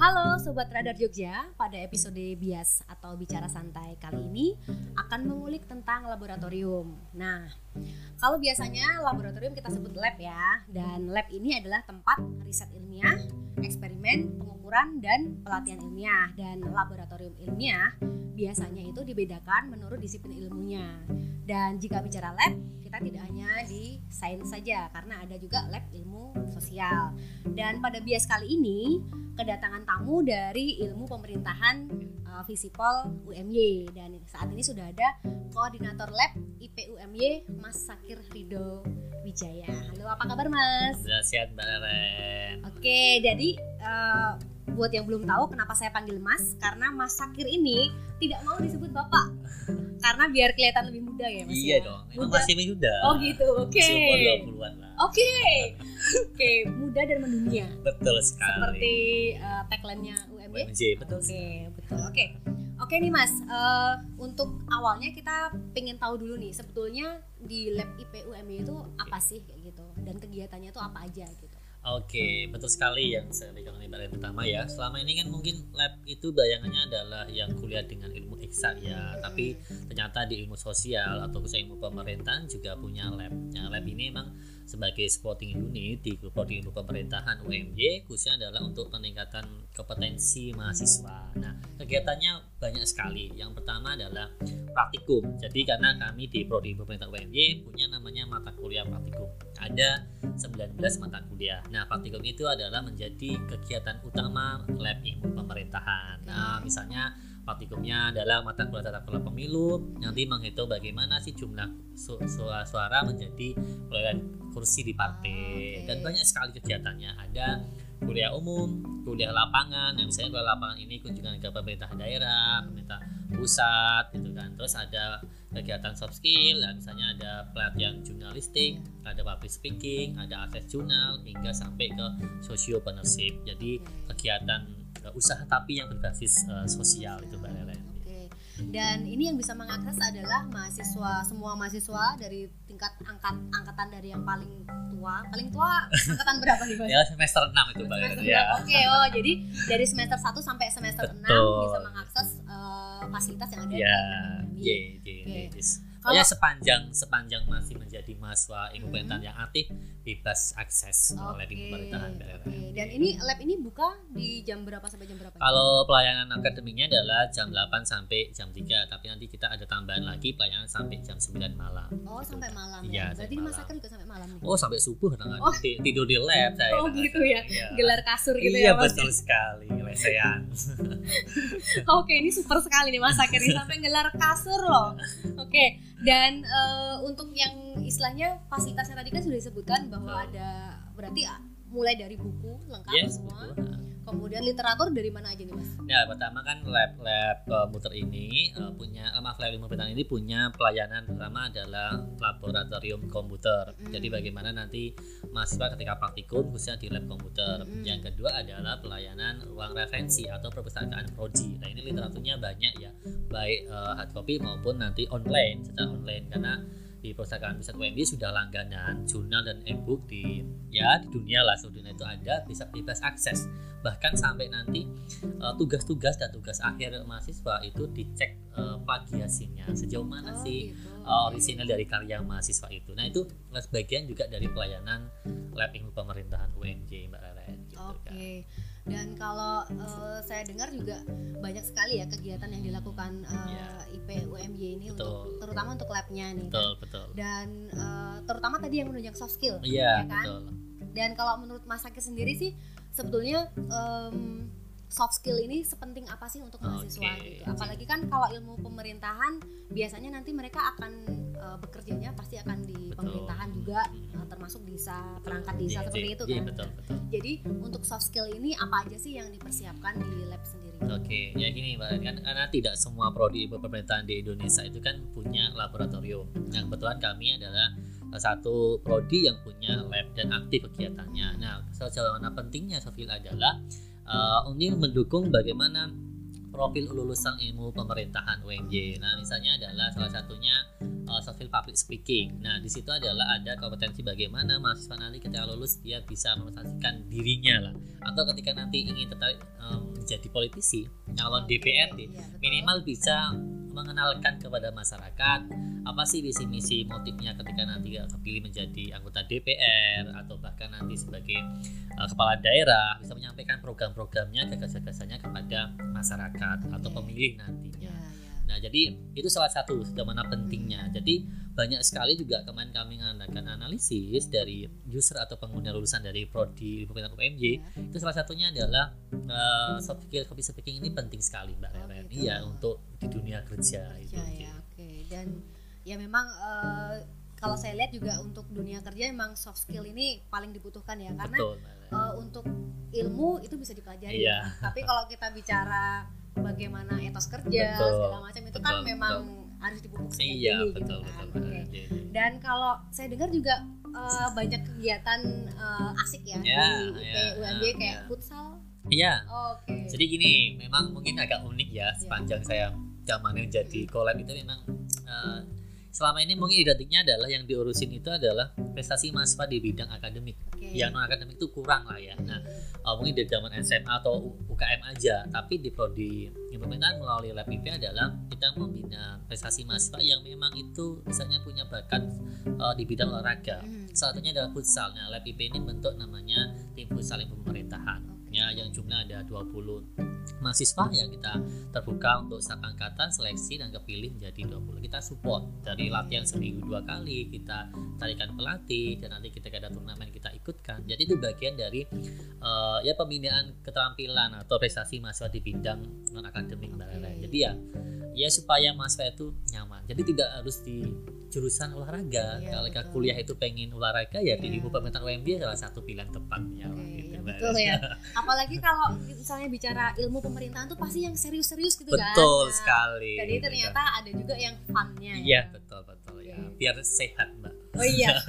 Halo Sobat Radar Jogja, pada episode bias atau bicara santai kali ini akan mengulik tentang laboratorium. Nah, kalau biasanya laboratorium kita sebut lab ya, dan lab ini adalah tempat riset ilmiah, eksperimen, pengukuran, dan pelatihan ilmiah. Dan laboratorium ilmiah biasanya itu dibedakan menurut disiplin ilmunya. Dan jika bicara lab, kita tidak hanya di sains saja, karena ada juga lab ilmu sosial. Dan pada bias kali ini, kedatangan tamu dari ilmu pemerintahan uh, Visipol UMY dan saat ini sudah ada koordinator lab IPUMY Mas Sakir Rido Wijaya. Halo, apa kabar Mas? Sudah sehat Mbak. Oke, jadi uh, buat yang belum tahu kenapa saya panggil Mas karena Mas Sakir ini tidak mau disebut Bapak. karena biar kelihatan lebih muda ya Mas. Iya ya? dong, emang Muda. masih muda. Oh gitu, oke. Masih umur 20-an lah. Oke. Oke, muda dan mendunia. Betul sekali. Seperti uh, tagline-nya UMY. UMJ, betul. Oke, betul. Oke. Oke nih Mas, eh, untuk awalnya kita pengen tahu dulu nih sebetulnya di lab IPUMY itu apa sih kayak gitu dan kegiatannya itu apa aja gitu. Oke, betul sekali yang saya Mbak Ren pertama ya. Selama ini kan mungkin lab itu bayangannya adalah yang kuliah dengan ilmu eksak ya, tapi ternyata di ilmu sosial atau khususnya ilmu pemerintahan juga punya lab. Nah, lab ini memang sebagai supporting unit di prodi ilmu pemerintahan UMY khususnya adalah untuk peningkatan kompetensi mahasiswa. Nah, kegiatannya banyak sekali. Yang pertama adalah praktikum. Jadi karena kami di prodi ilmu pemerintahan UMY punya namanya mata kuliah praktikum. Ada 19 mata kuliah. Nah, praktikum itu adalah menjadi kegiatan utama lab ilmu pemerintahan. Nah, misalnya praktikumnya adalah mata kuliah tata kelola pemilu nanti menghitung bagaimana sih jumlah su- suara, suara menjadi perolehan kursi di partai. Oke. dan banyak sekali kegiatannya. Ada kuliah umum kuliah lapangan. Yang misalnya kuliah lapangan ini kunjungan ke pemerintah daerah pemerintah pusat gitu kan. Terus ada kegiatan soft skill ya, misalnya ada pelatihan jurnalistik ada public speaking ada akses jurnal hingga sampai ke sociopreneurship jadi kegiatan uh, usaha tapi yang berbasis uh, sosial itu Mbak Lelen. Oke. Dan ini yang bisa mengakses adalah mahasiswa semua mahasiswa dari tingkat angkat angkatan dari yang paling tua. Paling tua angkatan berapa nih? Ya semester 6 itu Mbak ya. Oke, oh jadi dari semester 1 sampai semester 6 Betul. bisa mengakses eh, fasilitas yang ada Ya, di J, UMY. J, Oke. J. Kalau- Pokoknya sepanjang sepanjang masih menjadi mahasiswa ilmu Mhm. pemerintahan yang aktif bebas akses oleh Oke, ilmu pemerintahan Lelen. oke. Dan ini lab ini buka di jam berapa sampai jam berapa? Kalau pelayanan akademiknya adalah jam 8 sampai jam 3, tapi nanti kita ada tambahan lagi pelayanan sampai jam 9 malam. Oh, sampai malam Iya, ya. Berarti. Sakir juga sampai malam nih. Oh sampai subuh tangan Oh. tidur di lab saya. Oh, gitu ya. Iya. Gelar kasur gitu iya ya, Mas. betul sekali lesehan. Oke, ini super sekali nih Mas sampai gelar kasur loh. Oke, dan eh, untuk yang istilahnya fasilitasnya tadi kan sudah disebutkan bahwa ada berarti mulai dari buku lengkap Yes, semua. betul. Kemudian literatur dari mana aja nih Mas? Ya pertama kan lab lab komputer ini eh, punya maaf lab ilmu pemerintahan ini punya pelayanan pertama adalah laboratorium komputer. Mm. Jadi bagaimana nanti mahasiswa ketika praktikum khususnya di lab komputer. Mm. Yang kedua adalah pelayanan ruang referensi atau perpustakaan prodi. Nah ini literaturnya banyak ya, baik eh, hard copy maupun nanti online secara online karena di perpustakaan pusat UMY sudah langganan jurnal dan e-book di ya di dunia lah seluruh dunia itu ada bisa bebas akses bahkan sampai nanti uh, tugas-tugas dan tugas akhir mahasiswa itu dicek uh, plagiasinya sejauh mana Oh, sih gitu. uh, orisinal dari karya mahasiswa itu. Nah itu sebagian juga dari pelayanan lab ilmu pemerintahan UNJ Mbak Lelen. Gitu Oke. kan. Dan kalau eh, saya dengar juga banyak sekali ya kegiatan yang dilakukan eh, Iya. IP UMY ini Betul. untuk terutama untuk labnya nih. kan. Betul betul. Dan eh, terutama tadi yang menunjang soft skill. Iya ya kan? betul. Dan kalau menurut Mas Sakir sendiri sih sebetulnya em, soft skill ini sepenting apa sih untuk mahasiswa Oke. gitu. Apalagi kan kalau ilmu pemerintahan biasanya nanti mereka akan eh, bekerjanya pasti akan di Betul. pemerintahan juga eh, termasuk desa, perangkat desa Iya, seperti iya, itu iya, kan. betul betul. Jadi untuk soft skill ini apa aja sih yang dipersiapkan di lab sendiri? Oke, ya gini Mbak kan karena tidak semua prodi pemerintahan di Indonesia itu kan punya laboratorium. Yang kebetulan kami adalah salah satu prodi yang punya lab dan aktif kegiatannya. Nah, sejauh mana pentingnya soft skill adalah uh, ini mendukung bagaimana profil lulusan ilmu pemerintahan UNJ. Nah, misalnya adalah salah satunya uh, soft skill public speaking. Nah, di situ adalah ada kompetensi bagaimana mahasiswa nanti ketika lulus dia bisa merepresentasikan dirinya lah. Atau ketika nanti ingin tertarik um, menjadi politisi calon DPRD Iya, minimal bisa mengenalkan kepada masyarakat apa sih visi misi motifnya ketika nanti kepilih menjadi anggota DPR atau bahkan nanti sebagai uh, kepala daerah bisa menyampaikan program-programnya gagasan-gagasannya kepada masyarakat atau Oke. pemilih nantinya. Iya, iya. Nah, jadi itu salah satu sejauh mana pentingnya. Jadi banyak sekali juga kemarin kami mengadakan analisis dari user atau pengguna lulusan dari prodi pemerintahan UMY. Iya. Itu salah satunya adalah uh, soft skill copy speaking ini penting sekali Mbak Oh, Reren. gitu. Iya, untuk di dunia kerja itu. kerja ya oke dan ya memang eh, kalau saya lihat juga untuk dunia kerja memang soft skill ini paling dibutuhkan ya karena Betul. Eh, untuk ilmu itu bisa dipelajari Iya. tapi kalau kita bicara bagaimana etos kerja Betul. segala macam itu kan Betul, memang harus dipupuk Iya, dini betul, gitu betul, kan. Mbak Oke. Reren. Jadi- dan kalau saya dengar juga eh, banyak kegiatan eh, asik ya, Ya, di ya, UMB ya, kayak ya. futsal Iya. oke Jadi gini, memang mungkin agak unik ya sepanjang saya zamannya menjadi kolab itu memang eh, selama ini mungkin identiknya adalah yang diurusin itu adalah prestasi mahasiswa di bidang akademik. oke Yang non akademik itu kurang lah ya. Nah, eh, mungkin di zaman SMA atau UKM aja, tapi di prodi implementasi melalui lab IP adalah kita membina prestasi mahasiswa yang memang itu misalnya punya bakat eh, di bidang olahraga. Hmm. Salah satunya adalah futsal. Nah, lab IP ini bentuk namanya tim futsal yang pemerintahan. Ya, yang jumlah ada 20 mahasiswa yang kita terbuka untuk satu angkatan seleksi dan kepilih menjadi 20. Kita support dari latihan seminggu dua kali, kita tarikan pelatih dan nanti kita ada turnamen kita ikutkan. Jadi itu bagian dari eh, ya pembinaan keterampilan atau prestasi mahasiswa di bidang non akademik Oke. Rere. Jadi ya ya supaya mahasiswa itu nyaman. Jadi tidak harus di jurusan olahraga. Iya, Kalau betul. kuliah itu pengen olahraga ya di Iya. ilmu pemerintahan UMB salah satu pilihan tepatnya. Mbak betul Rere. ya. Apalagi kalau misalnya bicara ilmu pemerintahan tuh pasti yang serius-serius gitu kan. Betul Nah, sekali. Jadi ternyata ada juga yang funnya Iya ya. betul betul ya. Biar sehat mbak. Oh iya.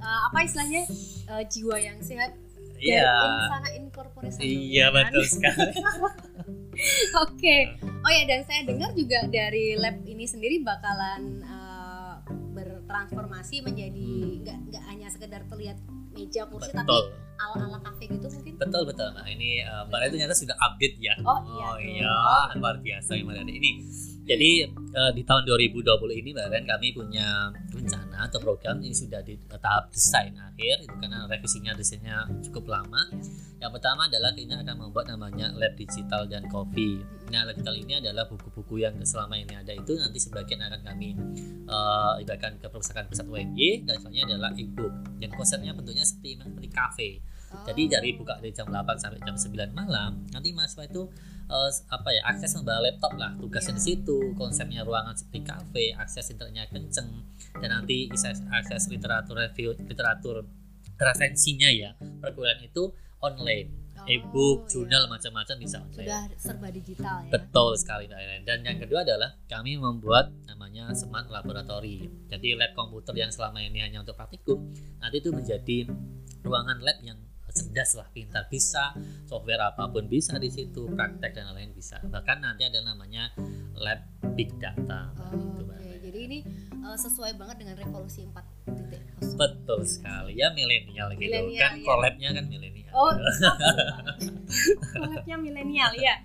Eh, apa istilahnya Eh, jiwa yang sehat Iya. insana incorporation. Iya betul sekali. Oke. Oh ya dan saya dengar juga dari lab ini sendiri bakalan bertransformasi menjadi nggak nggak hanya sekedar terlihat meja kursi tapi betul ala ala kafe gitu mungkin. betul betul mbak. Ini uh, mbak itu ternyata sudah update ya. Oh, iya Oh iya luar biasa yang ini. Jadi uh, di tahun 2020 ini mbak kami punya atau program ini sudah di tahap desain akhir itu karena revisinya desainnya cukup lama. Yang pertama adalah kita akan membuat namanya lab digital dan coffee. Nah, lab digital ini adalah buku-buku yang selama ini ada itu nanti sebagian akan kami uh, ibaratkan ke perpustakaan pusat UNY dan soalnya adalah e-book. Dan konsepnya bentuknya seperti seperti kafe. Oh. Jadi dari buka dari jam 8 sampai jam 9 malam, nanti mahasiswa itu eh, apa ya akses membawa laptop lah, tugasnya di Iya. situ, konsepnya ruangan seperti kafe, akses internetnya kenceng, dan nanti akses, akses literatur review, literatur referensinya ya perkuliahan itu online, Oh, e-book, iya. jurnal macam-macam bisa online. sudah serba digital ya. Betul sekali Mbak Ellen. Dan yang kedua adalah kami membuat namanya smart laboratory. Jadi lab komputer yang selama ini hanya untuk praktikum, nanti itu menjadi ruangan lab yang cerdas lah, pintar bisa, software apa pun bisa di situ, praktek dan lain-lain bisa. Bahkan nanti ada namanya lab big data. Oh, Gitu, Ellen. jadi ini eh, sesuai banget dengan revolusi 4.0. Betul sekali ya milenial gitu. Milenial, kan iya. collabnya kan milenial. Oh, kolabnya milenial ya.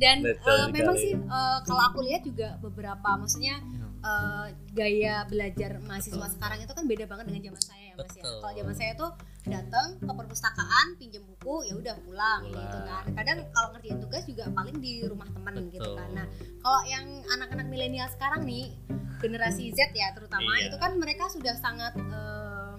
Dan Betul eh, memang sih eh, kalau aku lihat juga beberapa, maksudnya eh, gaya belajar mahasiswa sekarang itu kan beda banget dengan zaman saya ya mas ya. Betul. Kalau zaman saya tuh datang ke perpustakaan, pinjam buku, ya udah pulang, Pulang. gitu kan. Kadang kalau ngerjain tugas juga paling di rumah teman gitu kan. Nah, kalau yang anak-anak milenial sekarang nih, generasi Z ya terutama, Iya. itu kan mereka sudah sangat eh,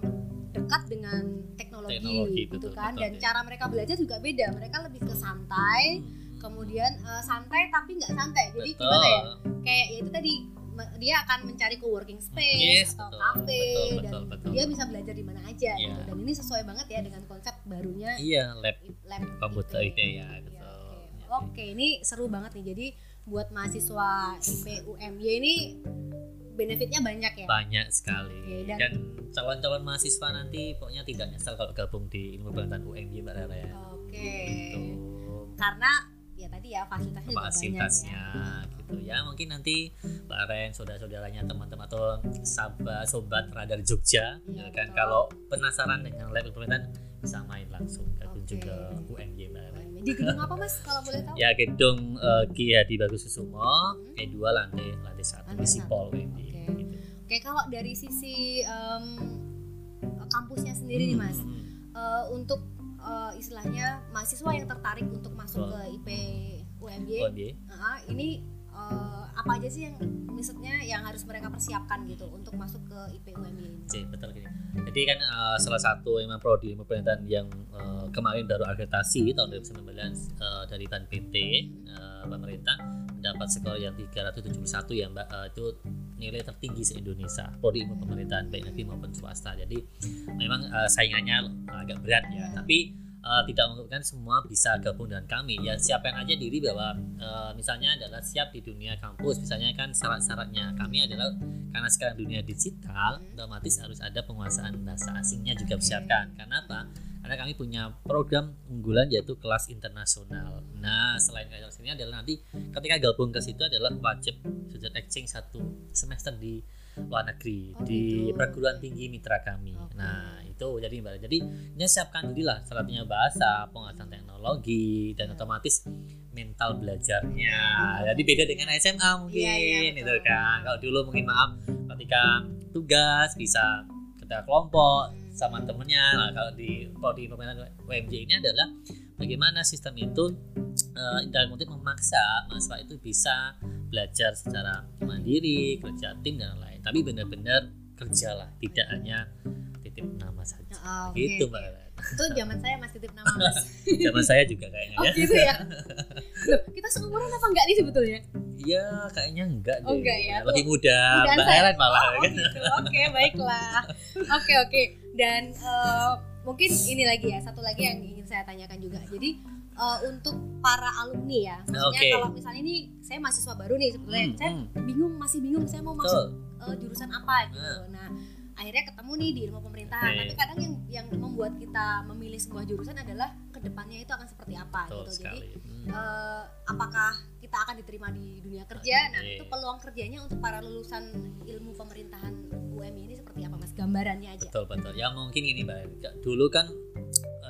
dekat dengan teknologi, Teknologi, gitu betul, kan. betul, Dan ya. cara mereka belajar juga beda. Mereka lebih ke santai, Hmm. kemudian eh, santai tapi nggak santai. Jadi Betul. gimana ya? Kayak ya itu tadi dia akan mencari co-working space Yes, atau betul, kafe betul, dan betul, betul. dia bisa belajar di mana aja Iya. gitu. Dan ini sesuai banget ya dengan konsep barunya Iya, lab lab komputer IP. itu ya, Iya, betul. Oke. Oke, ini seru banget nih. Jadi buat mahasiswa IPUMY ini benefitnya banyak ya. banyak sekali Oke, dan- dan, calon-calon mahasiswa nanti pokoknya tidak nyesal kalau gabung di ilmu pengetahuan UMY Mbak Rara ya Oke. gitu Karena ya tadi ya fasilitasnya juga fasilitasnya banyak ya. Gitu ya mungkin nanti Mbak Ren saudara-saudaranya teman-teman atau sahabat sobat radar Jogja Iya, ya kan betul. kalau penasaran dengan lab pemerintahan bisa main langsung gabung Oke. juga UMY Mbak Ren UMY. Di gedung apa mas kalau boleh tahu? Ya gedung uh, Ki Hadi Bagus Susumo, Hmm. E2 lantai lantai satu di. Sipol. Oke. Gitu. Oke kalau dari sisi em, kampusnya sendiri nih mas, Hmm. eh, untuk eh, istilahnya mahasiswa yang tertarik untuk masuk Betul. ke IP UMY, OMY. ah, ini eh, apa aja sih yang maksudnya yang harus mereka persiapkan gitu untuk masuk ke IP UMY ini? Oke, betul gini. Jadi kan uh, salah satu memang prodi pemerintahan yang uh, kemarin baru akreditasi tahun 2019 uh, dari Ban PT uh, pemerintah mendapat skor yang 371 ya Mbak Uh, itu nilai tertinggi se Indonesia prodi pemerintahan baik negeri maupun swasta. Jadi memang uh, saingannya agak berat ya, tapi uh, tidak menunjukkan semua bisa gabung dengan kami. Ya siapkan aja diri bahwa uh, misalnya adalah siap di dunia kampus misalnya kan syarat-syaratnya. Kami adalah karena sekarang dunia digital otomatis harus ada penguasaan bahasa asingnya juga persiapkan karena apa? Karena kami punya program unggulan yaitu kelas internasional. Nah selain kelas ini adalah nanti ketika gabung ke situ adalah wajib sudah exchange satu semester di luar negeri Oh, di gitu. perguruan tinggi mitra kami. Oke. nah itu jadi mbak jadi ini siapkan lah syaratnya bahasa penguasaan teknologi dan otomatis mental belajarnya. Jadi beda dengan SMA mungkin Iya, iya, itu kan. Kalau dulu mungkin maaf ketika tugas bisa kita kelompok sama temennya nah, kalau di prodi pemerintahan UMJ ini adalah bagaimana sistem itu eh, dalam memaksa mahasiswa itu bisa belajar secara mandiri kerja tim dan lain-lain tapi benar-benar kerjalah tidak hanya titip nama saja Oh, oke, gitu mbak. Itu zaman saya mas titip nama mas. zaman saya juga kayaknya Oh ya gitu ya. Loh, kita seumuran apa enggak nih sebetulnya? Iya, kayaknya enggak Oh, deh. enggak ya. Lebih muda, Mudaan Mbak. Ellen malah. Oh, gitu. Oke, baiklah. Oke, oke. Dan eh, mungkin ini lagi ya, satu lagi yang ingin saya tanyakan juga. Jadi eh, untuk para alumni ya, maksudnya Oke. kalau misalnya ini saya mahasiswa baru nih sebetulnya, Hmm, saya hmm. bingung, masih bingung saya mau masuk eh, jurusan apa gitu. Nah. Nah, akhirnya ketemu nih di ilmu pemerintahan. Oke. Tapi kadang yang yang membuat kita memilih sebuah jurusan adalah ke depannya itu akan seperti apa Betul gitu. Jadi sekali. Hmm. eh, apakah kita akan diterima di dunia kerja? Nah, Oke. itu peluang kerjanya untuk para lulusan ilmu pemerintahan UMI ini seperti apa, Mas? Gambarannya aja. Betul betul. Ya mungkin ini Mbak. Dulu kan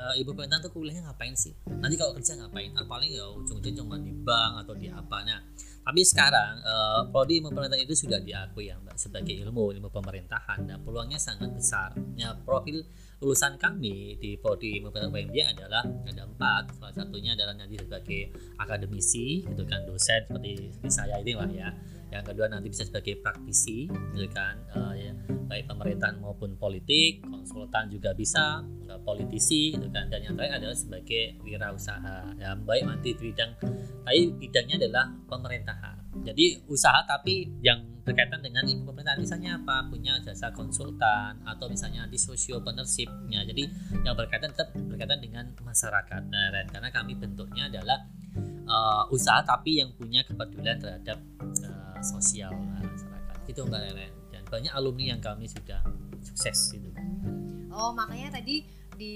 eh, ibu pemerintahan tuh kuliahnya ngapain sih? Nanti kalau kerja ngapain? Ah, paling ya ujung-ujung cuma di bank atau di apa. Nah, tapi sekarang eh, prodi ilmu pemerintahan itu sudah diakui ya Mbak sebagai ilmu ilmu pemerintahan dan peluangnya sangat besar. Ya profil lulusan kami di prodi ilmu pemerintahan UMJ adalah ada empat. Salah satunya adalah nanti sebagai akademisi, gitu kan dosen seperti, seperti saya ini lah ya. Yang kedua nanti bisa sebagai praktisi, kan. Eh, ya, baik pemerintahan maupun politik, konsultan juga bisa, nggak politisi gitu kan. Dan yang terakhir adalah sebagai wirausaha. Ya, baik nanti bidang tapi bidangnya adalah pemerintahan. Jadi usaha tapi yang berkaitan dengan ilmu pemerintahan misalnya apa punya jasa konsultan atau misalnya di sociopreneurship ya jadi yang berkaitan tetap berkaitan dengan masyarakat nah, karena kami bentuknya adalah uh, usaha tapi yang punya kepedulian terhadap uh, sosial uh, masyarakat gitu mbak Ellen dan banyak alumni yang kami sudah sukses gitu Oh, makanya tadi di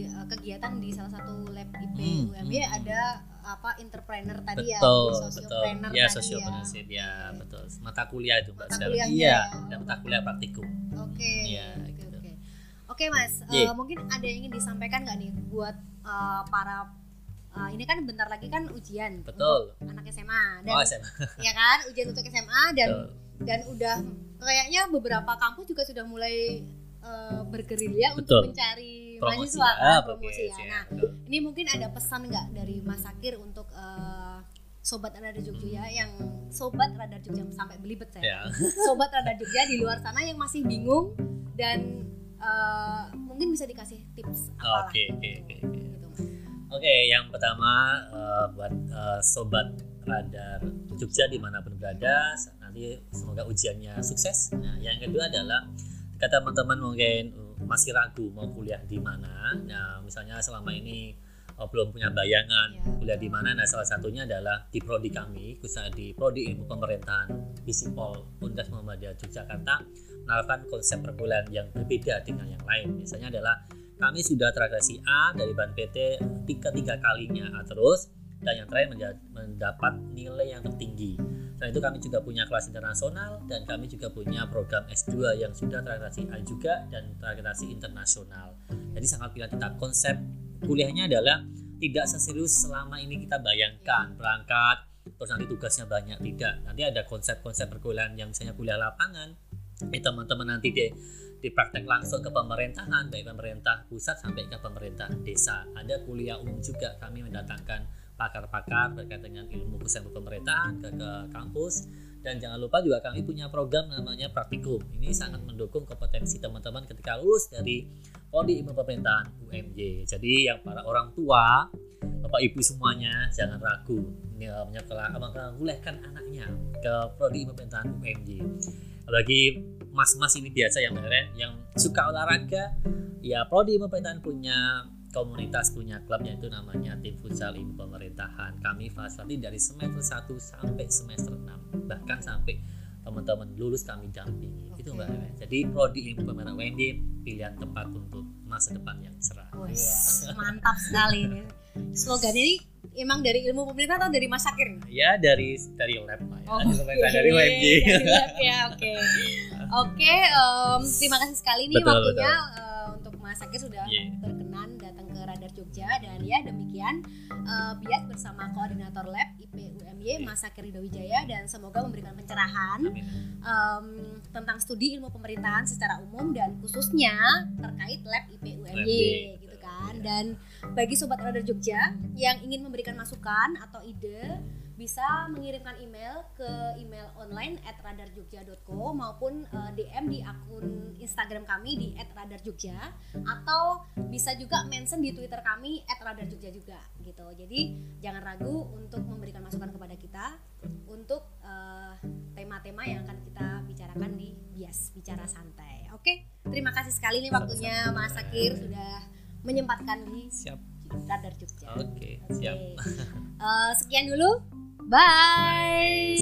eh, kegiatan di salah satu lab IP Hmm, UMB hmm, ada apa entrepreneur tadi ya, betul di betul sociopreneur ya tadi sociopreneurship ya betul mata kuliah itu mbak Mata kuliahnya iya ya. dan mata kuliah praktikum Oke. Iya, oke, gitu. oke. Mas. Iya. eh, mungkin ada yang ingin disampaikan nggak nih buat eh, para eh, ini kan bentar lagi kan ujian betul untuk anak SMA dan oh SMA ya kan ujian untuk SMA dan Betul. dan udah kayaknya beberapa kampus juga sudah mulai eh, bergerilya untuk mencari promosi mahasiswa kan, ah, promosi ya. oke, Nah, betul. ini mungkin ada pesan nggak dari Mas Sakir untuk eh, sobat Radar Jogja ya yang sobat Radar Jogja sampai belibet saya. ya Sobat Radar Jogja di luar sana yang masih bingung dan eh, mungkin bisa dikasih tips apa oke oke oke oke. gitu Mas. Oke, yang pertama eh, buat eh, sobat radar Jogja di mana pun berada, nanti semoga ujiannya sukses. Nah, yang kedua adalah jika teman-teman mungkin eh, masih ragu mau kuliah di mana, nah misalnya selama ini eh, belum punya bayangan Iya. kuliah di mana, nah salah satunya adalah di prodi kami, khususnya di prodi ilmu pemerintahan Bisipol Universitas Muhammadiyah Yogyakarta menawarkan konsep perkuliahan yang berbeda dengan yang lain. Misalnya adalah kami sudah terakreditasi A dari Ban PT tiga tiga kalinya A terus dan yang terakhir mendapat nilai yang tertinggi. Selain itu kami juga punya kelas internasional dan kami juga punya program S2 yang sudah terakreditasi A juga dan terakreditasi internasional. Jadi sangat pilihan kita konsep kuliahnya adalah tidak seserius selama ini kita bayangkan berangkat terus nanti tugasnya banyak tidak nanti ada konsep-konsep perkuliahan yang misalnya kuliah lapangan eh, teman-teman nanti di di praktek langsung ke pemerintahan baik pemerintah pusat sampai ke pemerintah desa. Ada kuliah umum juga kami mendatangkan pakar-pakar terkait dengan ilmu pusat pemerintahan ke, ke kampus. Dan jangan lupa juga kami punya program namanya praktikum. Ini sangat mendukung kompetensi teman-teman ketika lulus dari Prodi Ilmu Pemerintahan UMJ jadi yang para orang tua Bapak Ibu semuanya jangan ragu. Menyekolahkan anaknya ke Prodi Ilmu Pemerintahan UMJ bagi mas-mas ini biasa yang yang suka olahraga. Ya Prodi Pemerintahan punya komunitas punya klubnya itu namanya tim futsal ilmu pemerintahan. Kami fasilitasi dari semester 1 sampai semester 6 bahkan sampai teman-teman lulus kami dampingi. Okay. itu mbak jadi prodi ilmu pemerintahan WMD pilihan tempat untuk masa depan yang cerah. Yes, mantap sekali ini. Slogan ini emang dari ilmu pemerintahan atau dari masakir ya dari dari lab pak ya. oh, okay. dari WMD ya oke oke terima kasih sekali nih betul, waktunya betul. Uh, untuk Mas Sakir sudah yeah. berkenan datang ke Radar Jogja dan ya demikian uh, bias bersama koordinator lab IPUMY Mas Sakir Wijaya dan semoga memberikan pencerahan um, tentang studi ilmu pemerintahan secara umum dan khususnya terkait lab IPUMY gitu kan iya. dan bagi sobat Radar Jogja yang ingin memberikan masukan atau ide bisa mengirimkan email ke email online at radarjogja.co maupun uh, eh, DM di akun Instagram kami di at radarjogja atau bisa juga mention di Twitter kami at radarjogja juga gitu. Jadi jangan ragu untuk memberikan masukan kepada kita untuk eh, tema-tema uh, yang akan kita bicarakan di Bias Bicara Santai. Oke, terima kasih sekali nih waktunya Mas Sakir sudah menyempatkan di Siap. Radar Jogja. Oke, okay, siap. Uh, sekian dulu. Bye.